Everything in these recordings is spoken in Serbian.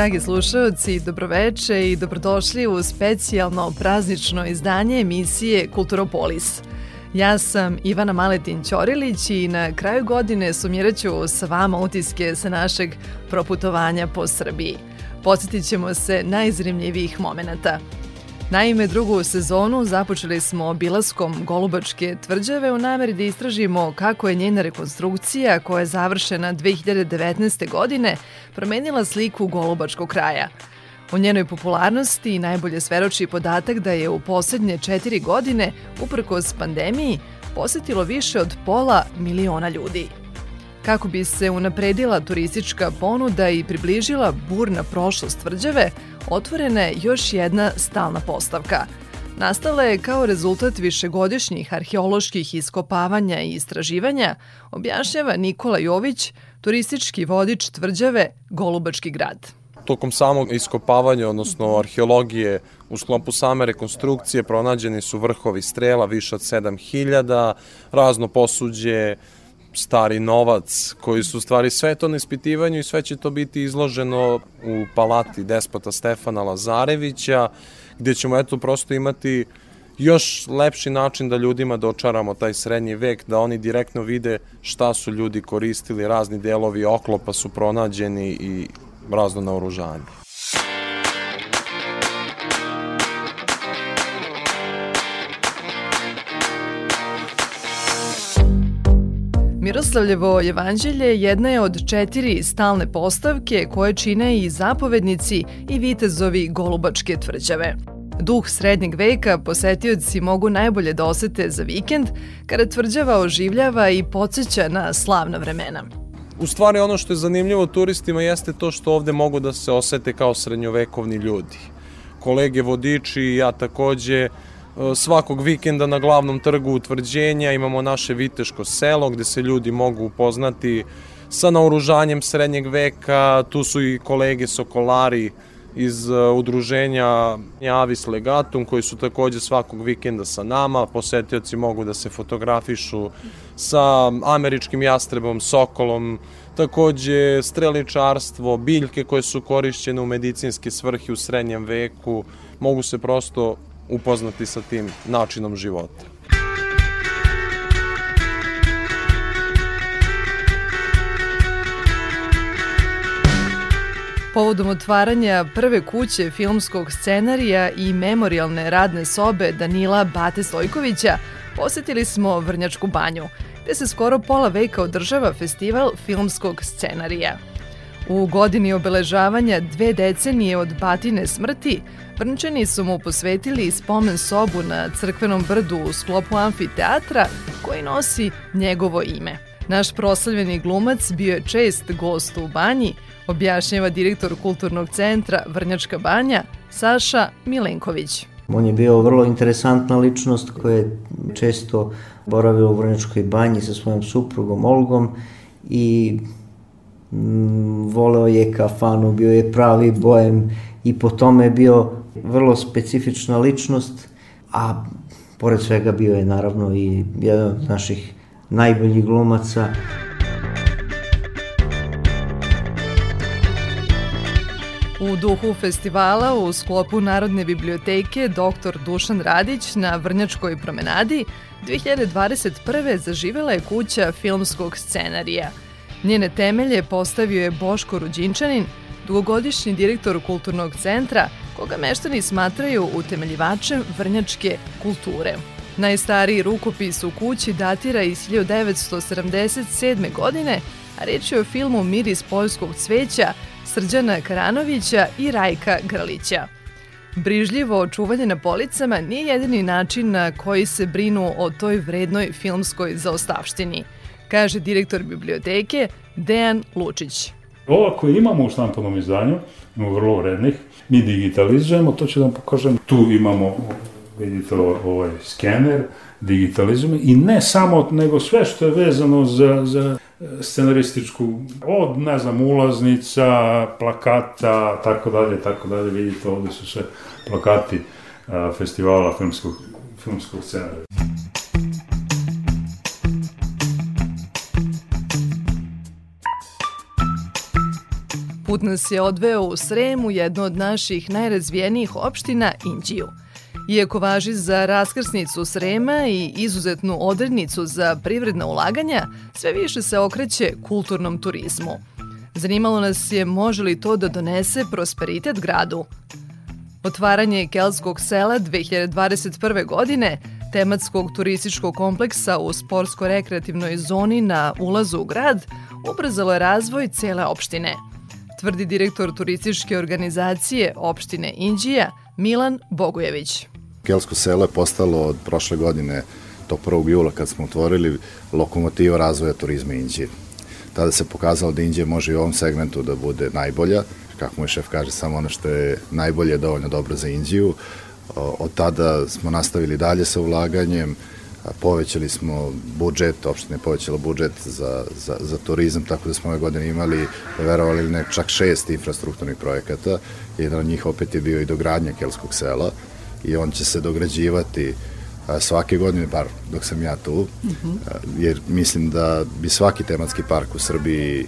Dragi slušalci, dobroveče i dobrodošli u specijalno praznično izdanje emisije Kulturopolis. Ja sam Ivana Maletin Ćorilić i na kraju godine sumirat ću sa vama utiske sa našeg proputovanja po Srbiji. Podsjetit ćemo se najzrimljivijih momenta – Naime, drugu sezonu započeli smo obilaskom Golubačke tvrđave u nameri da istražimo kako je njena rekonstrukcija, koja je završena 2019. godine, promenila sliku Golubačkog kraja. U njenoj popularnosti najbolje sveroči podatak da je u poslednje četiri godine, uprkos pandemiji, posetilo više od pola miliona ljudi. Kako bi se unapredila turistička ponuda i približila burna prošlost tvrđave, otvorena je još jedna stalna postavka. Nastala je kao rezultat višegodišnjih arheoloških iskopavanja i istraživanja, objašnjava Nikola Jović, turistički vodič tvrđave Golubački grad. Tokom samog iskopavanja, odnosno arheologije, u sklopu same rekonstrukcije pronađeni su vrhovi strela više od 7000, razno posuđe, stari novac, koji su stvari sve to na ispitivanju i sve će to biti izloženo u palati despota Stefana Lazarevića, gde ćemo eto prosto imati još lepši način da ljudima dočaramo taj srednji vek, da oni direktno vide šta su ljudi koristili, razni delovi oklopa su pronađeni i razno naoružanje. Miroslavljevo evanđelje jedna je od četiri stalne postavke koje čine i zapovednici i vitezovi Golubačke tvrđave. Duh srednjeg veka posetioci mogu najbolje da osete za vikend, kada tvrđava oživljava i podsjeća na slavna vremena. U stvari ono što je zanimljivo turistima jeste to što ovde mogu da se osete kao srednjovekovni ljudi. Kolege vodiči i ja takođe svakog vikenda na glavnom trgu utvrđenja imamo naše Viteško selo gde se ljudi mogu upoznati sa naoružanjem srednjeg veka, tu su i kolege Sokolari iz uh, udruženja Javis Legatum koji su takođe svakog vikenda sa nama, posetioci mogu da se fotografišu sa američkim jastrebom, sokolom, takođe streličarstvo, biljke koje su korišćene u medicinske svrhe u srednjem veku, mogu se prosto upoznati sa tim načinom života. Povodom otvaranja prve kuće filmskog scenarija i memorialne radne sobe Danila Bate Stojkovića posetili smo Vrnjačku banju, gde se skoro pola veka održava festival filmskog scenarija. U godini obeležavanja dve decenije od batine smrti, Vrnčani su mu posvetili spomen sobu na crkvenom brdu u sklopu amfiteatra koji nosi njegovo ime. Naš proslavljeni glumac bio je čest gost u banji, objašnjava direktor kulturnog centra Vrnjačka banja Saša Milenković. On je bio vrlo interesantna ličnost koja je često boravila u Vrnjačkoj banji sa svojom suprugom Olgom i mm, voleo je kafanu, bio je pravi bojem i po tome je bio vrlo specifična ličnost, a pored svega bio je naravno i jedan od naših najboljih glumaca. U duhu festivala u sklopu Narodne biblioteke dr. Dušan Radić na Vrnjačkoj promenadi 2021. zaživela je kuća filmskog scenarija. Njene temelje postavio je Boško Ruđinčanin, dugogodišnji direktor kulturnog centra, koga meštani smatraju utemeljivačem vrnjačke kulture. Najstariji rukopis u kući datira iz 1977. godine, a reč je o filmu Miris poljskog cveća Srđana Karanovića i Rajka Grlića. Brižljivo očuvanje na policama nije jedini način na koji se brinu o toj vrednoj filmskoj zaostavštini, kaže direktor biblioteke Dejan Lučić. Ova koje imamo u štampanom izdanju, imamo vrlo vrednih, mi digitalizujemo, to ću da vam pokažem. Tu imamo, vidite, ovaj skener, digitalizujemo i ne samo, nego sve što je vezano za, za scenarističku, od, ne znam, ulaznica, plakata, tako dalje, tako dalje, vidite, ovde su sve plakati a, festivala filmskog, filmskog scenarija. Put nas je odveo u Sremu, jednu od naših najrazvijenijih opština, Inđiju. Iako važi za raskrsnicu Srema i izuzetnu odrednicu za privredna ulaganja, sve više se okreće kulturnom turizmu. Zanimalo nas je može li to da donese prosperitet gradu. Otvaranje Kelskog sela 2021. godine, tematskog turističkog kompleksa u sportsko-rekreativnoj zoni na ulazu u grad, ubrzalo je razvoj cele opštine – tvrdi direktor turističke organizacije opštine Inđija Milan Bogujević. Kelsko selo je postalo od prošle godine tog 1. jula kad smo otvorili lokomotiva razvoja turizma Inđije. Tada se pokazalo da Inđija može i u ovom segmentu da bude najbolja, kako moj šef kaže, samo ono što je najbolje je dovoljno dobro za Inđiju. Od tada smo nastavili dalje sa ulaganjem, povećali smo budžet, opština je povećala budžet za, za, za turizam, tako da smo ove godine imali, verovali ne, čak šest infrastrukturnih projekata. Jedan od njih opet je bio i dogradnja Kelskog sela i on će se dograđivati svake godine, bar dok sam ja tu, uh -huh. jer mislim da bi svaki tematski park u Srbiji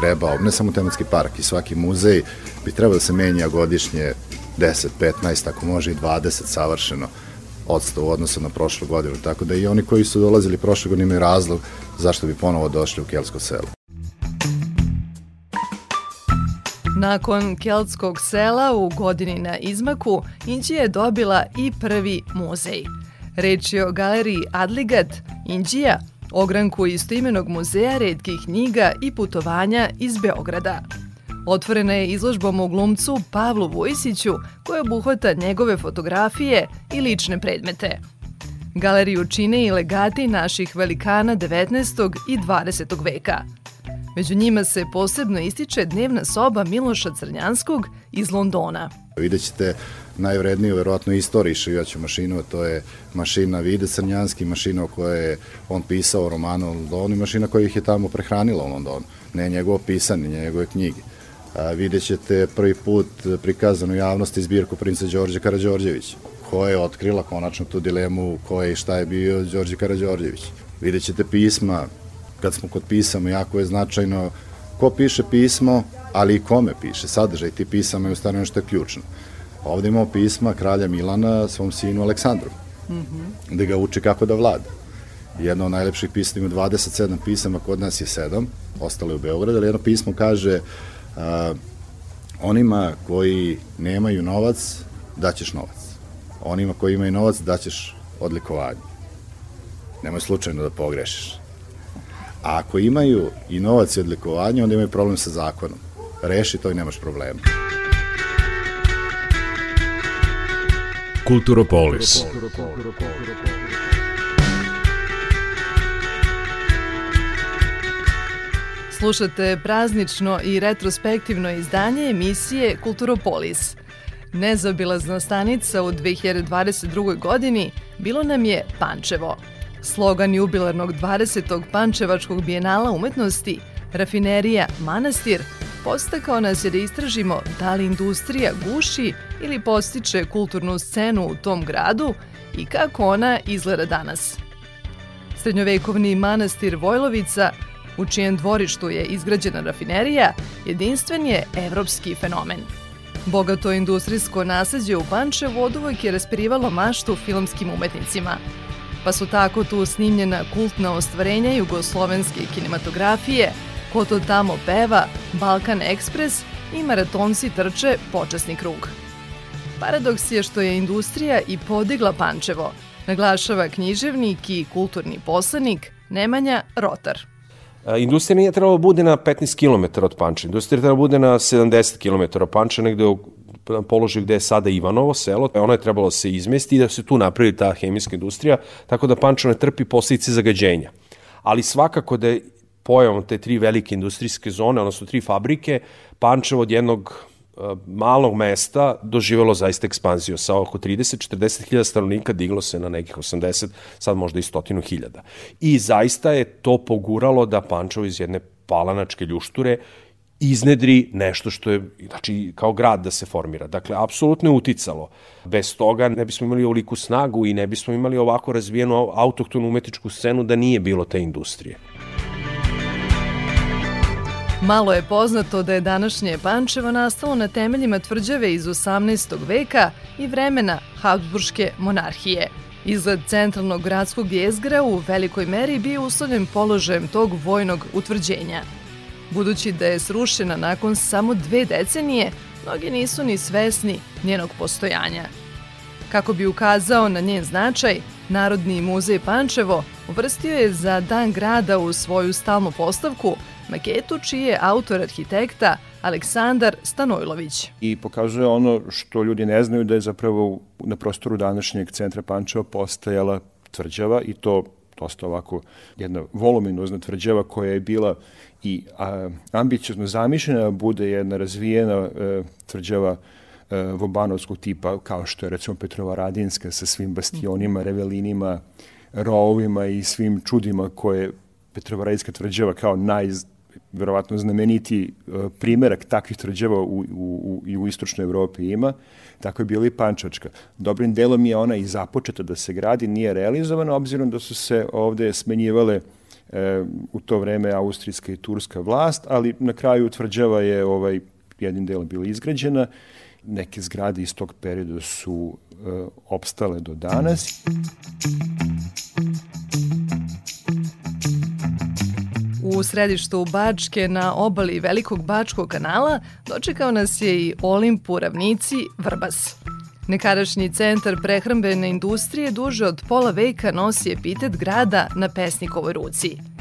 trebao, ne samo tematski park, i svaki muzej bi trebao da se menja godišnje 10, 15, ako može i 20 savršeno odstav u odnosu na prošlu godinu. Tako da i oni koji su dolazili prošle godine imaju razlog zašto bi ponovo došli u Kelsko selo. Nakon Keltskog sela u godini na izmaku, Inđija je dobila i prvi muzej. Reč je o galeriji Adligat, Inđija, ogranku istoimenog muzeja redkih knjiga i putovanja iz Beograda. Otvorena je izložbom u glumcu Pavlu Vojsiću koja obuhvata njegove fotografije i lične predmete. Galeriju čine i legati naših velikana 19. i 20. veka. Među njima se posebno ističe dnevna soba Miloša Crnjanskog iz Londona. Vidjet ćete najvredniju, verovatno, istoriji šivaću mašinu, to je mašina Vide Crnjanski, mašina o kojoj je on pisao romanu u Londonu i mašina koja ih je tamo prehranila u Londonu. Ne njegovo pisanje, njegove knjige vidjet ćete prvi put prikazanu javnosti zbirku princa Đorđe Karadžorđevića, koja je otkrila konačno tu dilemu ko je i šta je bio Đorđe Karadžorđević. Vidjet ćete pisma, kad smo kod pisama, jako je značajno ko piše pismo, ali i kome piše. Sadržaj ti pisama je u stvari nešto je ključno. Ovde imamo pisma kralja Milana svom sinu Aleksandru, mm -hmm. gde ga uči kako da vlada. Jedno od najlepših pisama ima 27 pisama, kod nas je 7, ostalo je u Beogradu, ali jedno pismo kaže uh, a, onima koji nemaju novac, daćeš novac. Onima koji imaju novac, daćeš odlikovanje. Nemoj slučajno da pogrešiš. A ako imaju i novac i odlikovanje, onda imaju problem sa zakonom. Reši to i nemaš problema. Kulturopolis. Kulturopolis. Slušate praznično i retrospektivno izdanje emisije Kulturopolis. Nezabilazna stanica u 2022. godini bilo nam je Pančevo. Slogan jubilarnog 20. Pančevačkog bijenala umetnosti Rafinerija Manastir postakao nas je da istražimo da li industrija guši ili postiče kulturnu scenu u tom gradu i kako ona izgleda danas. Srednjovekovni manastir Vojlovica u čijem dvorištu je izgrađena rafinerija, jedinstven je evropski fenomen. Bogato industrijsko nasađe u Pančevu od uvek je raspirivalo maštu filmskim umetnicima. Pa su tako tu snimljena kultna ostvarenja jugoslovenske kinematografije, Ko to tamo peva, Balkan Ekspres i maratonci trče počasni krug. Paradoks je što je industrija i podigla Pančevo, naglašava književnik i kulturni poslanik Nemanja Rotar. Industrija nije trebalo da bude na 15 km od Panča. Industrija trebalo da bude na 70 km od Panča, negde u položaju gde je sada Ivanovo selo. Ono je trebalo da se izmesti i da se tu napravi ta hemijska industrija, tako da Pančevo ne trpi posljedice zagađenja. Ali svakako da je pojavom te tri velike industrijske zone, odnosno tri fabrike, Pančevo od jednog e, malog mesta doživelo zaista ekspanziju. Sa oko 30-40 hiljada stanovnika diglo se na nekih 80, sad možda i stotinu hiljada. I zaista je to poguralo da Pančevo iz jedne palanačke ljušture iznedri nešto što je, znači, kao grad da se formira. Dakle, apsolutno je uticalo. Bez toga ne bismo imali ovoliku snagu i ne bismo imali ovako razvijenu autohtonu umetničku scenu da nije bilo te industrije. Malo je poznato da je današnje Pančevo nastalo na temeljima tvrđave iz 18. veka i vremena Habsburške monarhije. Izgled centralnog gradskog jezgra u velikoj meri bio uslovljen položajem tog vojnog utvrđenja. Budući da je srušena nakon samo dve decenije, mnogi nisu ni svesni njenog postojanja. Kako bi ukazao na njen značaj, Narodni muzej Pančevo uvrstio je za Dan grada u svoju stalnu postavku maketu čiji je autor arhitekta Aleksandar Stanojlović. I pokazuje ono što ljudi ne znaju da je zapravo na prostoru današnjeg centra Pančeva postajala tvrđava i to dosta ovako jedna voluminozna tvrđava koja je bila i a, ambiciozno zamišljena da bude jedna razvijena e, tvrđava e, vobanovskog tipa kao što je recimo Petrova Radinska sa svim bastionima, revelinima, rovima i svim čudima koje Petrova Radinska tvrđava kao naj verovatno znameniti e, primerak takvih tvrđava u, u, u, i u istočnoj Evropi ima, tako je bila i Pančačka. Dobrim delom je ona i započeta da se gradi, nije realizovana, obzirom da su se ovde smenjivale e, u to vreme austrijska i turska vlast, ali na kraju tvrđava je ovaj, jednim delom bila izgrađena. Neke zgrade iz tog perioda su e, opstale do danas. U središtu Bačke na obali Velikog Bačkog kanala dočekao nas je i Olimp u ravnici Vrbas. Nekadašnji centar prehrambene industrije duže od pola veka nosi epitet grada na pesnikovoj ruci –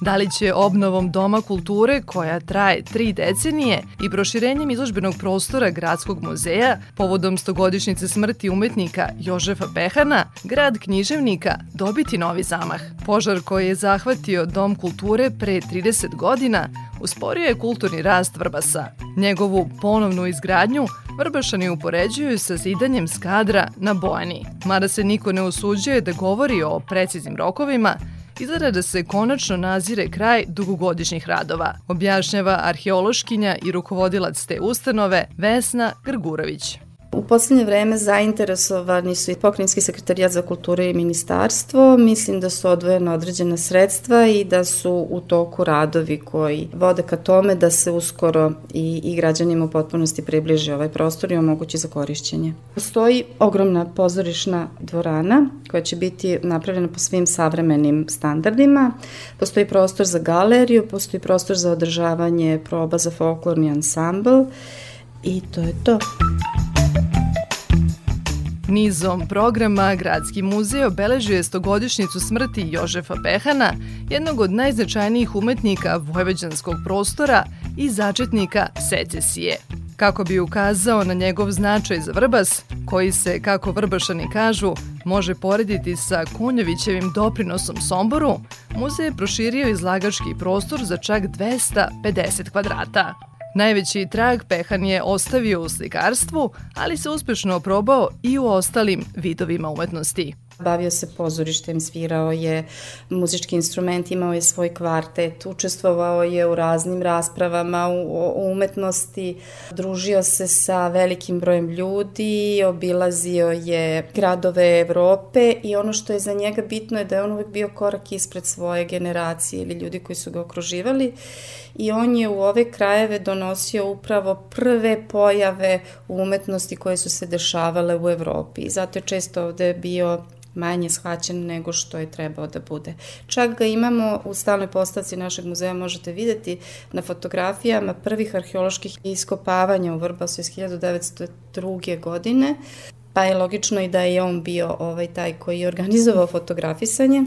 Da li će obnovom Doma kulture, koja traje tri decenije, i proširenjem izložbenog prostora Gradskog muzeja, povodom stogodišnjice smrti umetnika Jožefa Pehana, grad književnika dobiti novi zamah. Požar koji je zahvatio Dom kulture pre 30 godina usporio je kulturni rast Vrbasa. Njegovu ponovnu izgradnju Vrbašani upoređuju sa zidanjem skadra na Bojani. Mada se niko ne usuđuje da govori o preciznim rokovima, izgleda da se konačno nazire kraj dugogodišnjih radova, objašnjava arheološkinja i rukovodilac te ustanove Vesna Grgurović. U poslednje vreme zainteresovani su i pokrinjski sekretarijat za kulturu i ministarstvo. Mislim da su odvojena određena sredstva i da su u toku radovi koji vode ka tome da se uskoro i, i građanima u potpunosti približi ovaj prostor i omogući za korišćenje. Postoji ogromna pozorišna dvorana koja će biti napravljena po svim savremenim standardima. Postoji prostor za galeriju, postoji prostor za održavanje proba za folklorni ansambl i to je to. Nizom programa Gradski muzej obeležuje stogodišnjicu smrti Jožefa Behana, jednog od najznačajnijih umetnika vojvođanskog prostora i začetnika secesije. Kako bi ukazao na njegov značaj za Vrbas, koji se, kako Vrbašani kažu, može porediti sa Kunjovićevim doprinosom Somboru, muzej je proširio izlagački prostor za čak 250 kvadrata. Najveći trag Pehan je ostavio u slikarstvu, ali se uspešno probao i u ostalim vidovima umetnosti. Bavio se pozorištem, svirao je muzički instrument, imao je svoj kvartet, učestvovao je u raznim raspravama u, umetnosti, družio se sa velikim brojem ljudi, obilazio je gradove Evrope i ono što je za njega bitno je da je on uvek bio korak ispred svoje generacije ili ljudi koji su ga okruživali i on je u ove krajeve donosio upravo prve pojave u umetnosti koje su se dešavale u Evropi. Zato je često ovde bio manje shvaćen nego što je trebao da bude. Čak ga imamo u stalnoj postavci našeg muzeja, možete videti na fotografijama prvih arheoloških iskopavanja u Vrbasu iz 1902. godine, pa je logično i da je on bio ovaj taj koji je organizovao fotografisanje.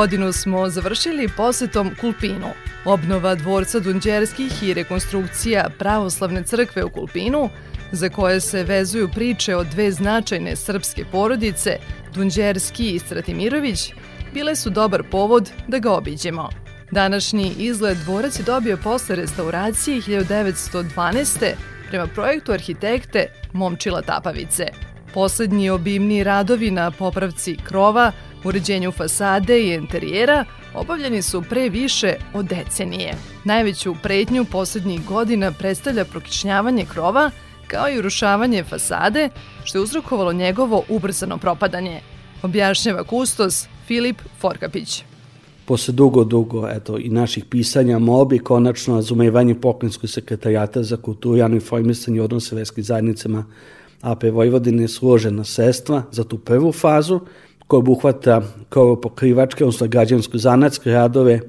Godinu smo završili posetom Kulpinu. Obnova dvorca Dunđerskih i rekonstrukcija pravoslavne crkve u Kulpinu, za koje se vezuju priče o dve značajne srpske porodice, Dunđerski i Stratimirović, bile su dobar povod da ga obiđemo. Današnji izgled dvorac je dobio posle restauracije 1912. prema projektu arhitekte Momčila Tapavice. Poslednji obimni radovi na popravci krova, uređenju fasade i interijera obavljeni su pre više od decenije. Najveću pretnju poslednjih godina predstavlja prokišnjavanje krova, kao i urušavanje fasade, što je uzrokovalo njegovo ubrzano propadanje, objašnjava kustos Filip Forkapić posle dugo, dugo eto, i naših pisanja mobi konačno razumevanje pokrenjskog sekretarijata za kulturu, javno informisanje i odnose verskih zajednicama AP Vojvodine složena sredstva za tu prvu fazu koja obuhvata pokrivačke, odnosno građansko-zanatske radove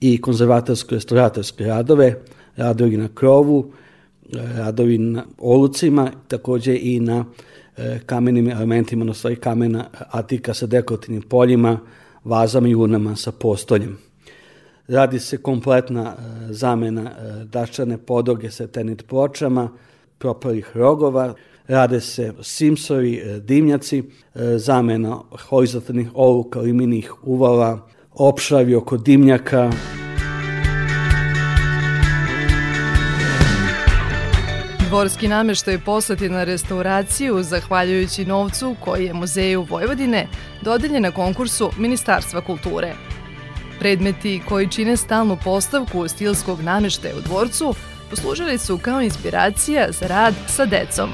i konzervatorsko-restauratorske radove, radovi na krovu, radovi na olucima, takođe i na e, kamenim elementima, odnosno kamena atika sa dekorativnim poljima, vazama i urnama sa postoljem. Radi se kompletna e, zamena e, daščane podoge sa tenit pločama, propalih rogova, rade se simsovi, e, dimnjaci, zamena horizontalnih oluka, liminih uvala, opšravi oko dimnjaka, Dvorski nameštaj poslati na restauraciju zahvaljujući novcu koji je Muzeju Vojvodine dodeljen na konkursu Ministarstva kulture. Predmeti koji čine stalnu postavku stilskog nameštaja u dvorcu poslužili su kao inspiracija za rad sa decom.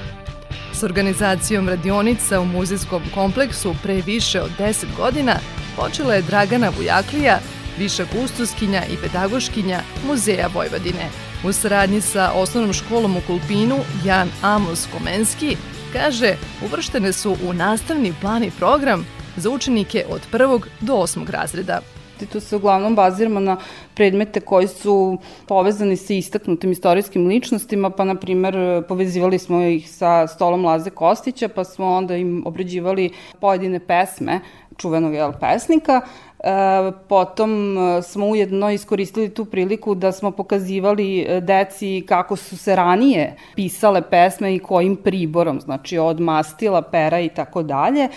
S organizacijom radionica u muzejskom kompleksu pre više od 10 godina počela je Dragana Vujaklija, viša kustoskinja i pedagoškinja Muzeja Vojvodine. U saradnji sa osnovnom školom u Kulpinu, Jan Amos Komenski kaže uvrštene su u nastavni plan i program za učenike od prvog do osmog razreda. Tu se uglavnom baziramo na predmete koji su povezani sa istaknutim istorijskim ličnostima, pa na primer povezivali smo ih sa stolom Laze Kostića, pa smo onda im obrađivali pojedine pesme čuvenog jel, pesnika. E, potom e, smo ujedno iskoristili tu priliku da smo pokazivali e, deci kako su se ranije pisale pesme i kojim priborom, znači od mastila, pera i tako dalje.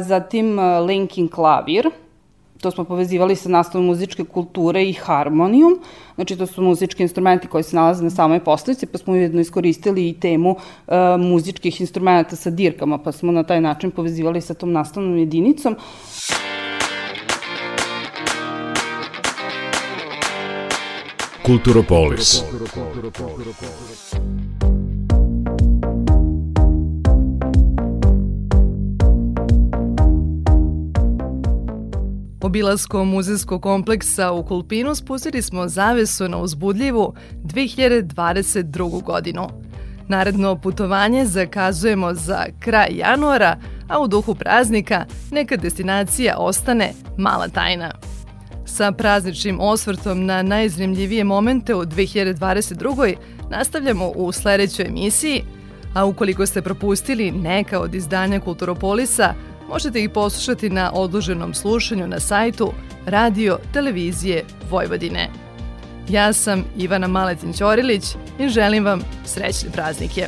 Zatim linking klavir, to smo povezivali sa nastavom muzičke kulture i harmonijum, znači to su muzički instrumenti koji se nalaze na samoj postavici, pa smo ujedno iskoristili i temu uh, muzičkih instrumenta sa dirkama, pa smo na taj način povezivali sa tom nastavnom jedinicom. Kulturopolis. Obilaskom muzejskog kompleksa u Kulpinu spustili smo zavesu na uzbudljivu 2022. godinu. Naredno putovanje zakazujemo za kraj januara, a u duhu praznika neka destinacija ostane mala tajna. Sa prazničnim osvrtom na najzremljivije momente u 2022. nastavljamo u sledećoj emisiji, a ukoliko ste propustili neka od izdanja Kulturopolisa, možete ih poslušati na odloženom slušanju na sajtu Radio Televizije Vojvodine. Ja sam Ivana Maletin-Ćorilić i želim vam srećne praznike.